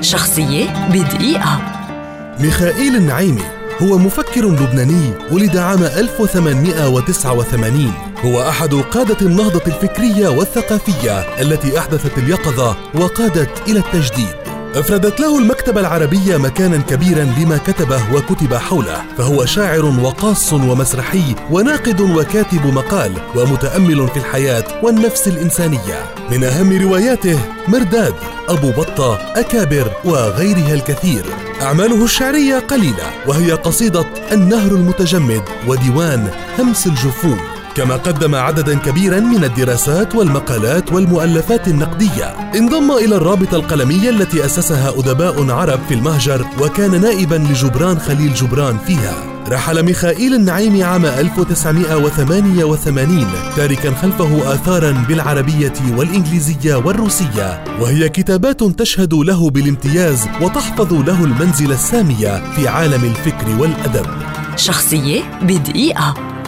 شخصية بدقيقة. ميخائيل النعيمي هو مفكر لبناني ولد عام 1889 هو أحد قادة النهضة الفكرية والثقافية التي أحدثت اليقظة وقادت إلى التجديد. أفردت له المكتبة العربية مكانا كبيرا لما كتبه وكتب حوله فهو شاعر وقاص ومسرحي وناقد وكاتب مقال ومتأمل في الحياة والنفس الإنسانية. من أهم رواياته مرداد أبو بطة أكابر وغيرها الكثير. أعماله الشعرية قليلة وهي قصيدة النهر المتجمد وديوان همس الجفون. كما قدم عددا كبيرا من الدراسات والمقالات والمؤلفات النقدية. انضم إلى الرابطة القلمية التي أسسها أدباء عرب في المهجر وكان نائبا لجبران خليل جبران فيها. رحل ميخائيل النعيم عام 1988 تاركا خلفه آثارا بالعربية والإنجليزية والروسية. وهي كتابات تشهد له بالامتياز وتحفظ له المنزل السامية في عالم الفكر والأدب. شخصية بدقيقة.